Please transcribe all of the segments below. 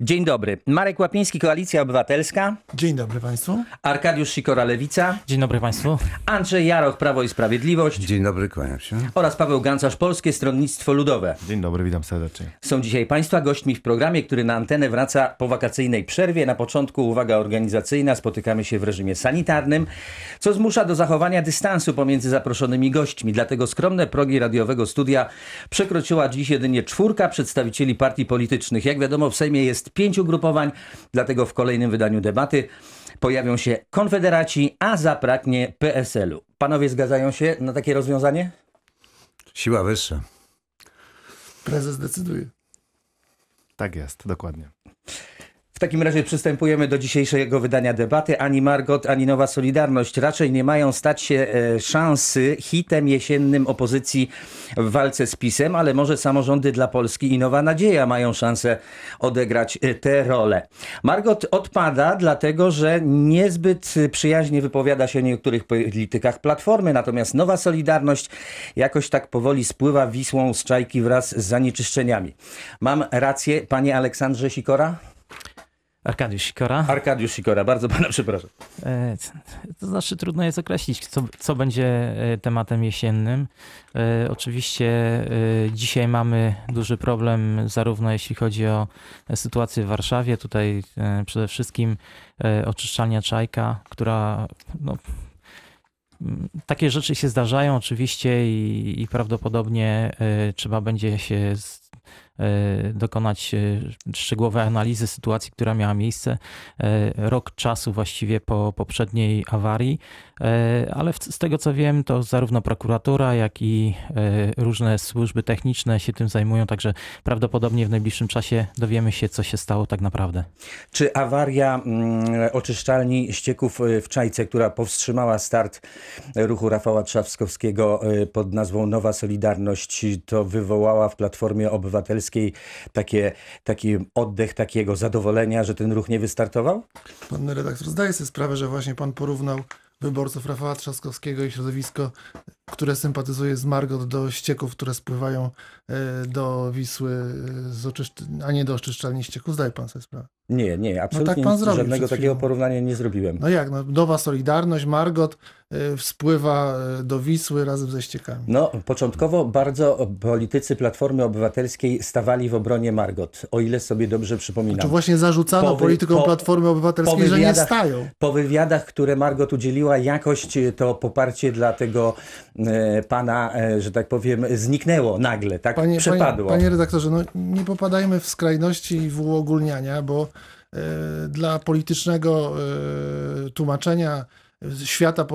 Dzień dobry. Marek Łapiński, Koalicja Obywatelska. Dzień dobry Państwu. Arkadiusz Sikora, Lewica. Dzień dobry Państwu. Andrzej Jaroch, Prawo i Sprawiedliwość. Dzień dobry, kłaniam się. Oraz Paweł Gancarz, Polskie Stronnictwo Ludowe. Dzień dobry, witam serdecznie. Są dzisiaj Państwa gośćmi w programie, który na antenę wraca po wakacyjnej przerwie. Na początku uwaga organizacyjna, spotykamy się w reżimie sanitarnym, co zmusza do zachowania dystansu pomiędzy zaproszonymi gośćmi. Dlatego skromne progi radiowego studia przekroczyła dziś jedynie czwórka przedstawicieli partii politycznych. Jak wiadomo, w Sejmie jest pięciu grupowań, dlatego w kolejnym wydaniu debaty pojawią się konfederaci, a zabraknie PSL-u. Panowie zgadzają się na takie rozwiązanie? Siła wyższa. Prezes decyduje. Tak jest, dokładnie. W takim razie przystępujemy do dzisiejszego wydania debaty. Ani Margot, ani Nowa Solidarność raczej nie mają stać się e, szansy hitem jesiennym opozycji w walce z PiSem, ale może samorządy dla Polski i Nowa Nadzieja mają szansę odegrać e, tę rolę. Margot odpada, dlatego że niezbyt przyjaźnie wypowiada się o niektórych politykach Platformy, natomiast Nowa Solidarność jakoś tak powoli spływa Wisłą z czajki wraz z zanieczyszczeniami. Mam rację, panie Aleksandrze Sikora? Arkadiusz Sikora. Arkadiusz Sikora, bardzo pana przepraszam. E, To znaczy trudno jest określić, co, co będzie e, tematem jesiennym. E, Oczywiście dzisiaj mamy duży problem, zarówno jeśli chodzi o sytuację w Warszawie, tutaj przede wszystkim oczyszczalnia Czajka, która no, takie rzeczy się zdarzają oczywiście i, i prawdopodobnie trzeba będzie się z, dokonać e, szczegółowej analizy sytuacji, która miała miejsce e, rok czasu właściwie po poprzedniej awarii, E, ale z tego co wiem, to zarówno prokuratura, jak i e, różne służby techniczne się tym zajmują, także prawdopodobnie w najbliższym czasie dowiemy się, co się stało tak naprawdę. Czy awaria mm, oczyszczalni ścieków w Czajce, która powstrzymała start ruchu Rafała Trzaskowskiego pod nazwą Nowa Solidarność, to wywołała w Platformie Obywatelskiej takie, taki oddech takiego zadowolenia, że ten ruch nie wystartował? Pan redaktor zdaje sobie sprawę, że właśnie pan porównał wyborców Rafała Trzaskowskiego i środowisko, które sympatyzuje z Margot do ścieków, które spływają e, do Wisły, e, z oczyszcz... a nie do oczyszczalni ścieków. Zdaje pan sobie sprawę. Nie, nie, absolutnie tak pan nic, żadnego takiego porównania nie zrobiłem. No jak, no, nowa Solidarność, Margot e, spływa do Wisły razem ze ściekami. No, początkowo bardzo politycy Platformy Obywatelskiej stawali w obronie Margot, o ile sobie dobrze przypominam. Czy właśnie zarzucano Po wy- politykom po- Platformy Obywatelskiej, że nie stają? Po wywiadach, które Margot udzieliła, jakość to poparcie dla tego pana, e, że tak powiem, zniknęło nagle, tak Panie, przepadło. Panie, panie redaktorze, no nie popadajmy w skrajności i w uogólniania, bo e, dla politycznego e, tłumaczenia świata,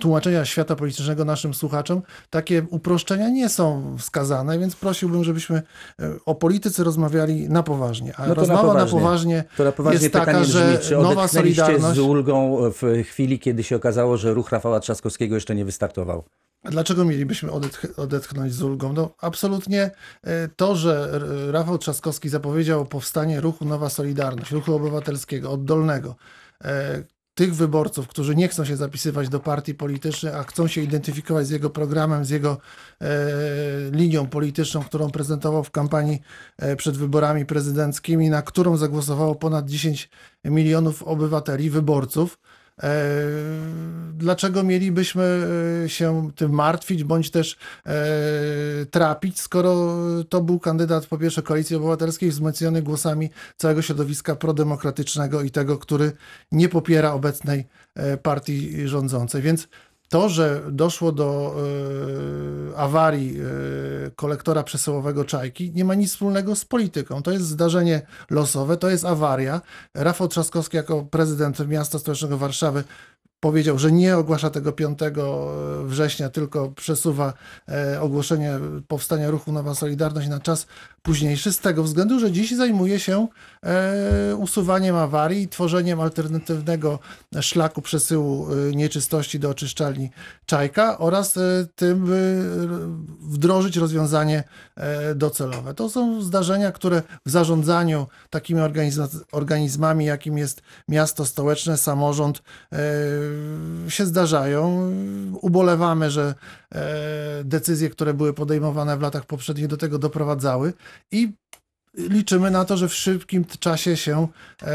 tłumaczenia świata politycznego naszym słuchaczom, takie uproszczenia nie są wskazane, więc prosiłbym, żebyśmy e, o polityce rozmawiali na poważnie. A No na rozmowa na poważnie. poważnie, To na poważnie jest pytanie taka, brzmi, że czy nowa Solidarność... z ulgą w chwili, kiedy się okazało, że ruch Rafała Trzaskowskiego jeszcze nie wystartował? A dlaczego mielibyśmy odetch- odetchnąć z ulgą? No, absolutnie e, to, że Rafał Trzaskowski zapowiedział powstanie ruchu Nowa Solidarność, ruchu obywatelskiego, oddolnego, e, tych wyborców, którzy nie chcą się zapisywać do partii politycznych, a chcą się identyfikować z jego programem, z jego e, linią polityczną, którą prezentował w kampanii e, przed wyborami prezydenckimi, na którą zagłosowało ponad 10 milionów obywateli, wyborców. E, Dlaczego mielibyśmy e, się tym martwić, bądź też e, trapić, skoro to był kandydat po pierwsze Koalicji Obywatelskiej wzmocniony głosami całego środowiska prodemokratycznego i tego, który nie popiera obecnej partii rządzącej. Więc to, że doszło do e, awarii e, kolektora przesyłowego Czajki, nie ma nic wspólnego z polityką. To jest zdarzenie losowe, to jest awaria. Rafał Trzaskowski jako prezydent miasta stołecznego Warszawy powiedział, że nie ogłasza tego 5 września, tylko przesuwa e, ogłoszenie powstania ruchu Nowa Solidarność na czas późniejszy, z tego względu, że dziś zajmuje się e, usuwaniem awarii i tworzeniem alternatywnego szlaku przesyłu e, nieczystości do oczyszczalni Czajka oraz e, tym e, wdrożyć rozwiązanie e, docelowe. To są zdarzenia, które w zarządzaniu takimi organizma- organizmami, jakim jest miasto stołeczne, samorząd, e, się zdarzają. Ubolewamy, że e, decyzje, które były podejmowane w latach poprzednich do tego doprowadzały i liczymy na to, że w szybkim czasie się e,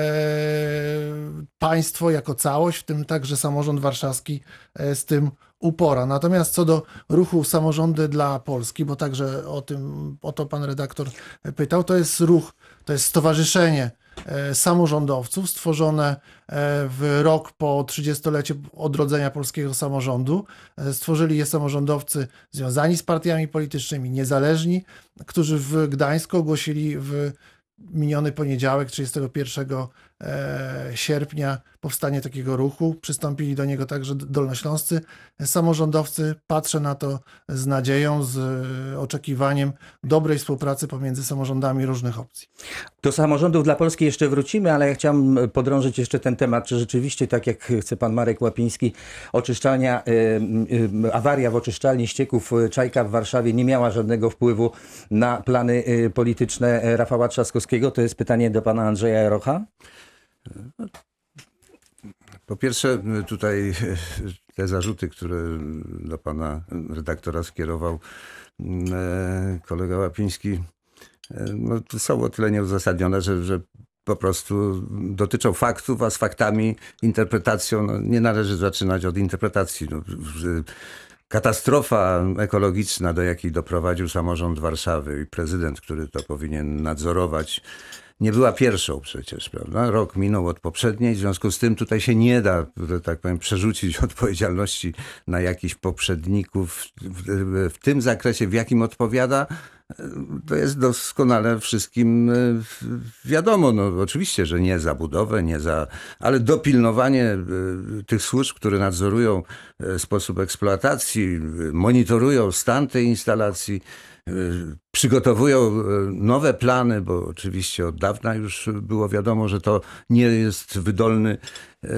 państwo jako całość, w tym także samorząd warszawski, e, z tym upora. Natomiast co do ruchu Samorządy dla Polski, bo także o tym, o to pan redaktor pytał, to jest ruch, to jest stowarzyszenie samorządowców stworzone e, w rok po 30-leciu odrodzenia polskiego samorządu. E, Stworzyli je samorządowcy związani z partiami politycznymi, niezależni, którzy w Gdańsku ogłosili w miniony poniedziałek, 31 e, sierpnia, powstanie takiego ruchu. Przystąpili do niego także dolnośląscy samorządowcy. Patrzę na to z nadzieją, z e, oczekiwaniem dobrej współpracy pomiędzy samorządami różnych opcji. Do samorządów dla Polski jeszcze wrócimy, ale ja chciałem podrążyć jeszcze ten temat, czy rzeczywiście, tak jak chce pan Marek Łapiński, oczyszczalnia, awaria w oczyszczalni ścieków Czajka w Warszawie nie miała żadnego wpływu na plany polityczne Rafała Trzaskowskiego? To jest pytanie do pana Andrzeja Rocha. Po pierwsze, tutaj te zarzuty, które do pana redaktora skierował e, kolega Łapiński, e, no, są o tyle nieuzasadnione, że, że po prostu dotyczą faktów, a z faktami, interpretacją, no, nie należy zaczynać od interpretacji. No, katastrofa ekologiczna, do jakiej doprowadził samorząd Warszawy i prezydent, który to powinien nadzorować, nie była pierwszą przecież, prawda? Rok minął od poprzedniej, w związku z tym tutaj się nie da, tak powiem, przerzucić odpowiedzialności na jakichś poprzedników w, w tym zakresie, w jakim odpowiada. To jest doskonale wszystkim e, wiadomo. No, oczywiście, że nie za budowę, nie za, ale dopilnowanie e, tych służb, które nadzorują e, sposób eksploatacji, monitorują stan tej instalacji, przygotowują nowe plany, bo oczywiście od dawna już było wiadomo, że to nie jest wydolny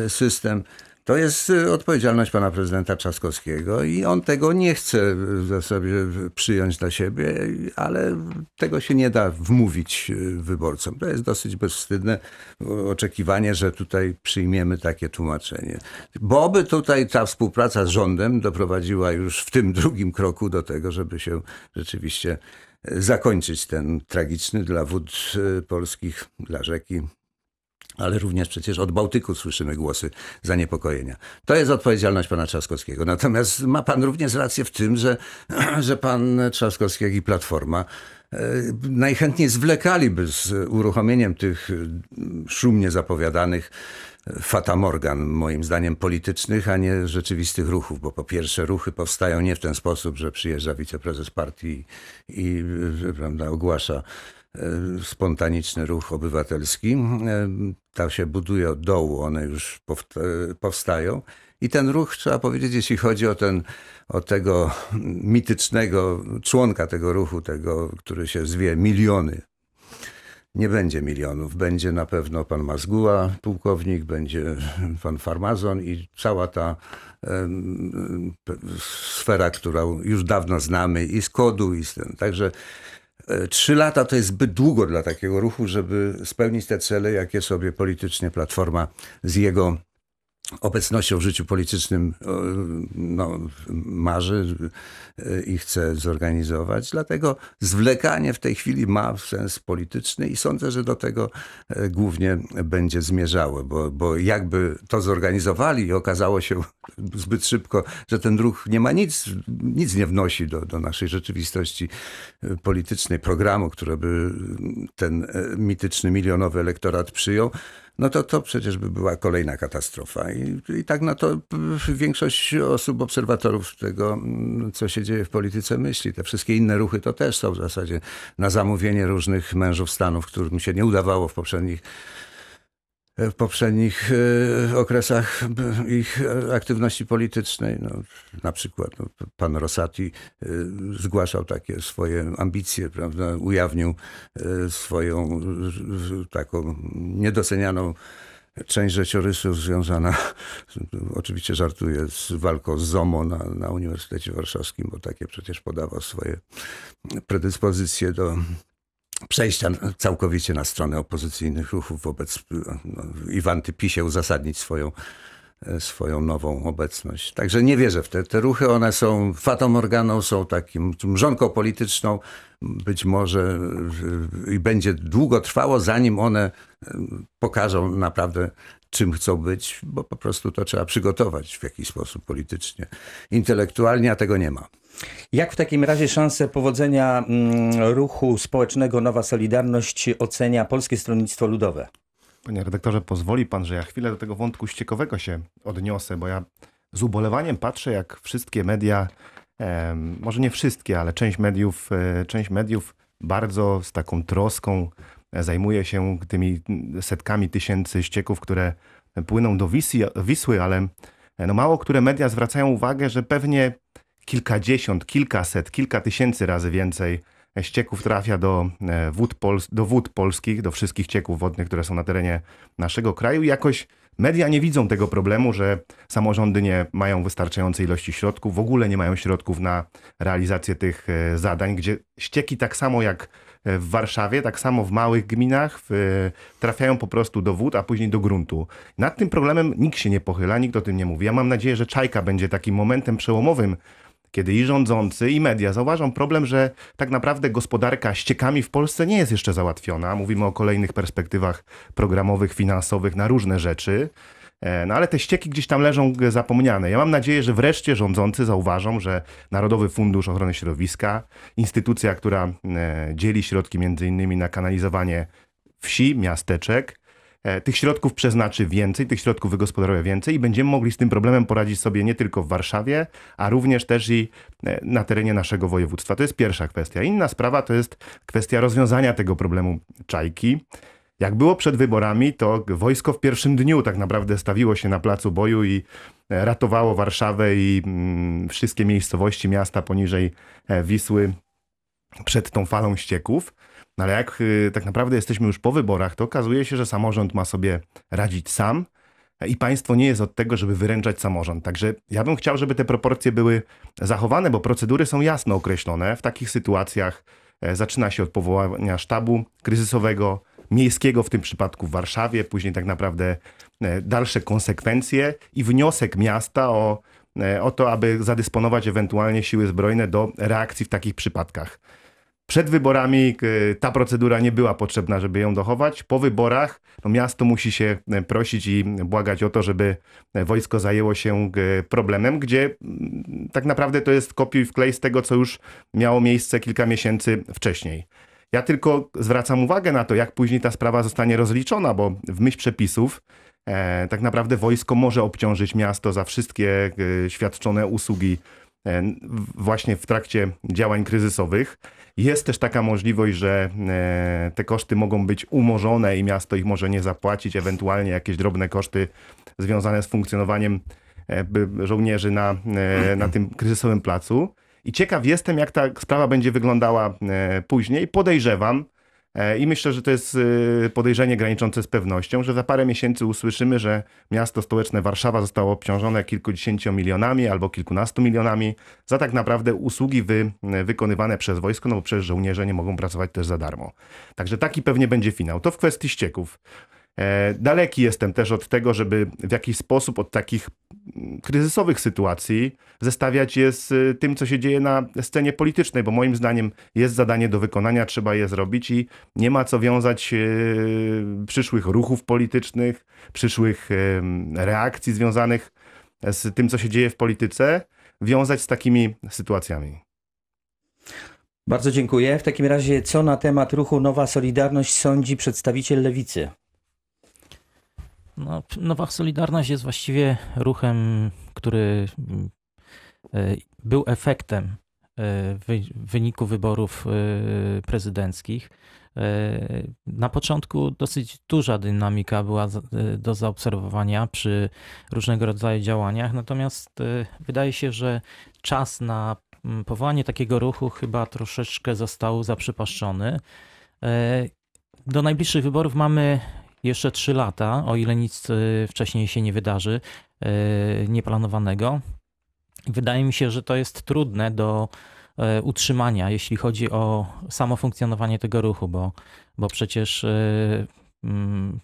system. To jest odpowiedzialność pana prezydenta Trzaskowskiego i on tego nie chce sobie przyjąć dla siebie, ale tego się nie da wmówić wyborcom. To jest dosyć bezwstydne oczekiwanie, że tutaj przyjmiemy takie tłumaczenie. Bo by tutaj ta współpraca z rządem doprowadziła już w tym drugim kroku do tego, żeby się rzeczywiście zakończyć ten tragiczny dla wód polskich, dla rzeki ale również przecież od Bałtyku słyszymy głosy zaniepokojenia. To jest odpowiedzialność pana Trzaskowskiego. Natomiast ma pan również rację w tym, że, że pan Trzaskowski, jak i Platforma e, najchętniej zwlekaliby z uruchomieniem tych szumnie zapowiadanych fatamorgan, moim zdaniem politycznych, a nie rzeczywistych ruchów, bo po pierwsze ruchy powstają nie w ten sposób, że przyjeżdża wiceprezes partii i, i prawda, ogłasza spontaniczny ruch obywatelski. Tam się buduje od dołu, one już powstają. I ten ruch, trzeba powiedzieć, jeśli chodzi o, ten, o tego mitycznego członka tego ruchu, tego, który się zwie miliony, nie będzie milionów. Będzie na pewno pan Mazguła, pułkownik, będzie pan Farmazon i cała ta um, sfera, którą już dawno znamy i z kodu, i z tym. Także Trzy lata to jest zbyt długo dla takiego ruchu, żeby spełnić te cele, jakie sobie politycznie Platforma z jego obecnością w życiu politycznym no, marzy i chce zorganizować. Dlatego zwlekanie w tej chwili ma sens polityczny i sądzę, że do tego głównie będzie zmierzało, bo, bo jakby to zorganizowali i okazało się zbyt szybko, że ten ruch nie ma nic, nic nie wnosi do, do naszej rzeczywistości politycznej, programu, który by ten mityczny milionowy elektorat przyjął, no to to przecież by była kolejna katastrofa. I, I, tak na to większość osób, obserwatorów tego, co się dzieje w polityce myśli. Te wszystkie inne ruchy to też są w zasadzie na zamówienie różnych mężów stanów, którym się nie udawało w poprzednich w poprzednich okresach ich aktywności politycznej. No, na przykład no, pan Rosati zgłaszał takie swoje ambicje, prawda? ujawnił swoją taką niedocenianą część życiorysu związana, oczywiście żartuję, z walką z ZOMO na, na Uniwersytecie Warszawskim, bo takie przecież podawał swoje predyspozycje do przejścia całkowicie na stronę opozycyjnych ruchów wobec no, i w antypisie uzasadnić swoją, e, swoją nową obecność. Także nie wierzę w te, te ruchy. One są fatomorganą, są takim mrzonką polityczną. Być może e, i będzie długo trwało, zanim one e, pokażą naprawdę, czym chcą być, bo po prostu to trzeba przygotować w jakiś sposób politycznie. Intelektualnie, a tego nie ma. Jak w takim razie szanse powodzenia mm, ruchu społecznego Nowa Solidarność ocenia Polskie Stronnictwo Ludowe? Panie redaktorze, pozwoli pan, że ja chwilę do tego wątku ściekowego się odniosę, bo ja z ubolewaniem patrzę, jak wszystkie media, może nie wszystkie, ale część mediów, e, część mediów bardzo z taką troską e, zajmuje się tymi setkami tysięcy ścieków, które płyną do Wisły, Wisły ale e, no mało które media zwracają uwagę, że pewnie kilkadziesiąt, kilkaset, kilka tysięcy razy więcej ścieków trafia do e, wód, pols- do wód polskich, do wszystkich cieków wodnych, które są na terenie naszego kraju. Jakoś media nie widzą tego problemu, że samorządy nie mają wystarczającej ilości środków, w ogóle nie mają środków na realizację tych e, zadań, gdzie ścieki tak samo jak e, w Warszawie, tak samo w małych gminach w, trafiają po prostu do wód, a później do gruntu. Nad tym problemem nikt się nie pochyla, nikt o tym nie mówi. Ja mam nadzieję, że Czajka będzie takim momentem przełomowym kiedy i rządzący, i media zauważą problem, że tak naprawdę gospodarka ściekami w Polsce nie jest jeszcze załatwiona. Mówimy o kolejnych perspektywach programowych, finansowych na różne rzeczy. E, No ale te ścieki gdzieś tam leżą zapomniane. Ja mam nadzieję, że wreszcie rządzący zauważą, że Narodowy Fundusz Ochrony Środowiska, instytucja, która e, dzieli środki między innymi na kanalizowanie wsi, miasteczek, tych środków przeznaczy więcej, tych środków wygospodaruje więcej i będziemy mogli z tym problemem poradzić sobie nie tylko w Warszawie, a również też i e, na terenie naszego województwa. To jest pierwsza kwestia. Inna sprawa to jest kwestia rozwiązania tego problemu czajki. Jak było przed wyborami, to wojsko w pierwszym dniu tak naprawdę stawiło się na placu boju i e, ratowało Warszawę i mm, wszystkie miejscowości miasta poniżej e, Wisły przed tą falą ścieków. No ale jak y, tak naprawdę jesteśmy już po wyborach, to okazuje się, że samorząd ma sobie radzić sam e, i państwo nie jest od tego, żeby wyręczać samorząd. Także ja bym chciał, żeby te proporcje były zachowane, bo procedury są jasno określone. W takich sytuacjach e, zaczyna się od powołania sztabu kryzysowego, miejskiego w tym przypadku w Warszawie, później tak naprawdę e, dalsze konsekwencje i wniosek miasta o, o to, aby zadysponować ewentualnie siły zbrojne do reakcji w takich przypadkach. Przed wyborami e, ta procedura nie była potrzebna, żeby ją dochować. Po wyborach no, miasto musi się e, prosić i błagać o to, żeby e, wojsko zajęło się problemem, gdzie mm, tak naprawdę to jest kopiuj wklej z tego, co już miało miejsce kilka miesięcy wcześniej. Ja tylko zwracam uwagę na to, jak później ta sprawa zostanie rozliczona, bo w myśl przepisów e, tak naprawdę wojsko może obciążyć miasto za wszystkie e, świadczone usługi właśnie w trakcie działań kryzysowych. Jest też taka możliwość, że e, te koszty mogą być umorzone i miasto ich może nie zapłacić, ewentualnie jakieś drobne koszty związane z funkcjonowaniem e, żołnierzy na, e, na tym kryzysowym placu. I ciekaw jestem, jak ta sprawa będzie wyglądała e, później. Podejrzewam, e, i myślę, że to jest e, podejrzenie graniczące z pewnością, że za parę miesięcy usłyszymy, że miasto stołeczne Warszawa zostało obciążone kilkudziesięciomilionami albo kilkunastu milionami za tak naprawdę usługi wy, e, wykonywane przez wojsko, no bo przecież żołnierze nie mogą pracować też za darmo. Także taki pewnie będzie finał. To w kwestii ścieków. E, Daleki jestem też od tego, żeby w jakiś sposób od takich kryzysowych sytuacji zestawiać je z y, tym, co się dzieje na scenie politycznej, bo moim zdaniem jest zadanie do wykonania, trzeba je zrobić i nie ma co wiązać y, przyszłych ruchów politycznych, przyszłych reakcji związanych z tym, co się dzieje w polityce, wiązać z takimi sytuacjami. Bardzo dziękuję. W takim razie, co na temat ruchu Nowa Solidarność sądzi przedstawiciel Lewicy? No, Nowa Solidarność jest właściwie ruchem, który mm, e, był efektem e, wy- wyniku wyborów e, prezydenckich. Na początku dosyć duża dynamika była do zaobserwowania przy różnego rodzaju działaniach, natomiast wydaje się, że czas na mm, powołanie takiego ruchu chyba troszeczkę został zaprzepaszczony. Do najbliższych wyborów mamy jeszcze 3 lata, o ile nic e, wcześniej się nie wydarzy e, nieplanowanego. Wydaje mi się, że to jest trudne do e, utrzymania, jeśli chodzi o samo funkcjonowanie tego ruchu, bo, bo przecież mm,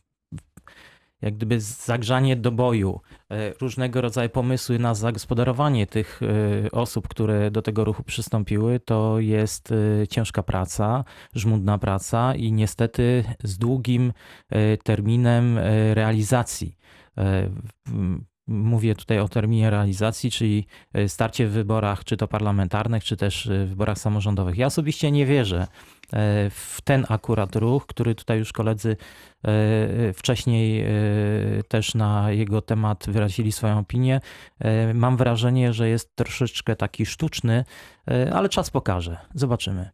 jak gdyby zagrzanie do boju, e, różnego rodzaju pomysły na zagospodarowanie tych e, osób, które do tego ruchu przystąpiły, to jest e, ciężka praca, żmudna praca i niestety z długim terminem realizacji. Mówię tutaj o terminie realizacji, czyli e, starcie w wyborach, czy to parlamentarnych, czy też e, wyborach samorządowych. Ja osobiście nie wierzę e, w ten akurat ruch, który tutaj już koledzy wcześniej też na jego temat wyrazili swoją opinię. Mam wrażenie, że jest troszeczkę taki sztuczny, ale czas pokaże. Zobaczymy.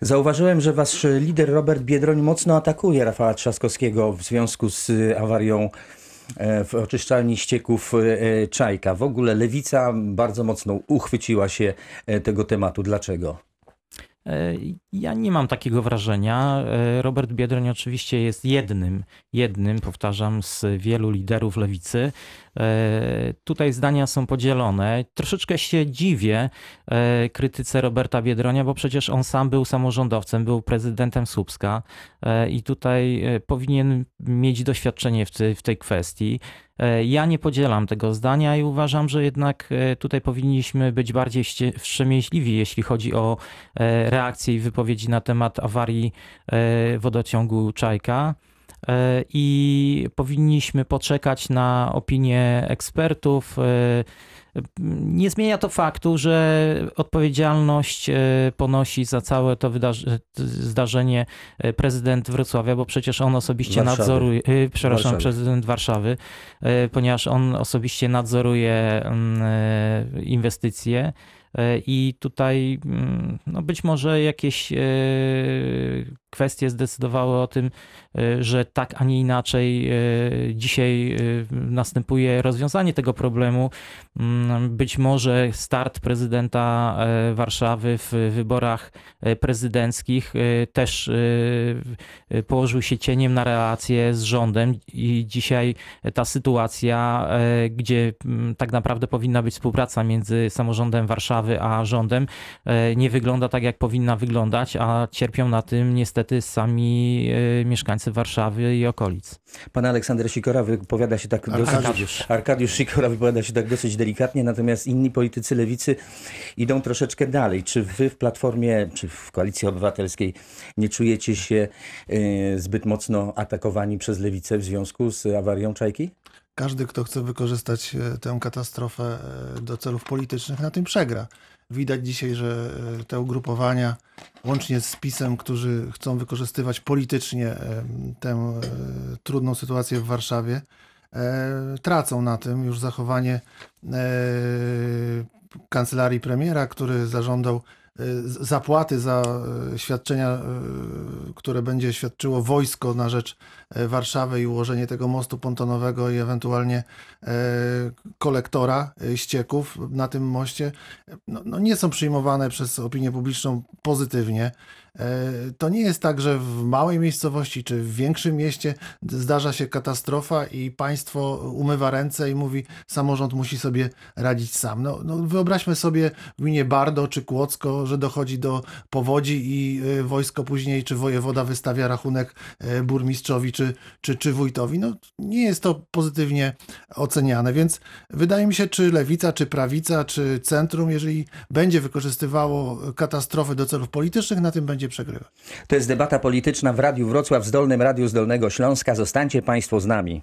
Zauważyłem, że wasz lider Robert Biedroń mocno atakuje Rafała Trzaskowskiego w związku z awarią w oczyszczalni ścieków e, Czajka. W ogóle lewica bardzo mocno uchwyciła się e, tego tematu. Dlaczego? E, Ja nie mam takiego wrażenia. E, Robert Biedroń oczywiście jest jednym, jednym, powtarzam, z wielu liderów lewicy. E, Tutaj zdania są podzielone. Troszeczkę się dziwię krytyce Roberta Biedronia, bo przecież on sam był samorządowcem, był prezydentem Słupska i tutaj powinien mieć doświadczenie w tej kwestii. E, Ja nie podzielam tego zdania i uważam, że jednak e, tutaj powinniśmy być bardziej wstrzemięźliwi, jeśli chodzi o e, reakcje i wypowiedzi na temat awarii wodociągu Czajka. I powinniśmy poczekać na opinię ekspertów. Nie zmienia to faktu, że odpowiedzialność e, ponosi za całe to zdarzenie e, prezydent Wrocławia, bo przecież on osobiście Warszawy. nadzoruje, e, przepraszam, Warszawy. prezydent Warszawy, ponieważ on osobiście nadzoruje mm, inwestycje. I tutaj mm, no być może jakieś kwestie zdecydowały o tym, e, że tak, a nie inaczej e, dzisiaj e, następuje rozwiązanie tego problemu. Mm, Być może start prezydenta Warszawy w wyborach prezydenckich też położył się cieniem na relacje z rządem i dzisiaj ta sytuacja, gdzie mm, tak naprawdę powinna być współpraca między samorządem Warszawy a rządem, nie wygląda tak, jak powinna wyglądać, a cierpią na tym niestety sami e, mieszkańcy Warszawy i okolic. Pan Aleksander Sikora wypowiada się tak dosyć... Arkadiusz. Arkadiusz Sikora wypowiada się tak dosyć delikatnie, natomiast inni politycy lewicy idą troszeczkę dalej. Czy wy w Platformie, czy w Koalicji Obywatelskiej nie czujecie się e, zbyt mocno atakowani przez lewicę w związku z awarią Czajki? Każdy, kto chce wykorzystać e, tę katastrofę e, do celów politycznych, na tym przegra. Widać dzisiaj, że e, te ugrupowania, łącznie z PiSem, którzy chcą wykorzystywać politycznie tę trudną sytuację w Warszawie, tracą na tym. Już zachowanie kancelarii premiera, który zażądał zapłaty za e, świadczenia, e, które będzie świadczyło wojsko na rzecz e, Warszawy i ułożenie tego mostu pontonowego i ewentualnie kolektora ścieków na tym moście, no, no nie są przyjmowane przez opinię publiczną pozytywnie. E, To nie jest tak, że w małej miejscowości czy w większym mieście zdarza się katastrofa i państwo umywa ręce i mówi, samorząd musi sobie radzić sam. No, no wyobraźmy sobie w gminie Bardo czy Kłodzko, że dochodzi do powodzi i y, wojsko później, czy wojewoda wystawia rachunek y, burmistrzowi czy, czy, czy wójtowi. No, nie jest to pozytywnie oceniane, więc wydaje mi się, czy lewica, czy prawica, czy centrum, jeżeli będzie wykorzystywało katastrofy do celów politycznych, na tym będzie przegrywać. To jest debata polityczna w Radiu Wrocław, Zdolnym Radiu z Dolnego Śląska. Zostańcie Państwo z nami.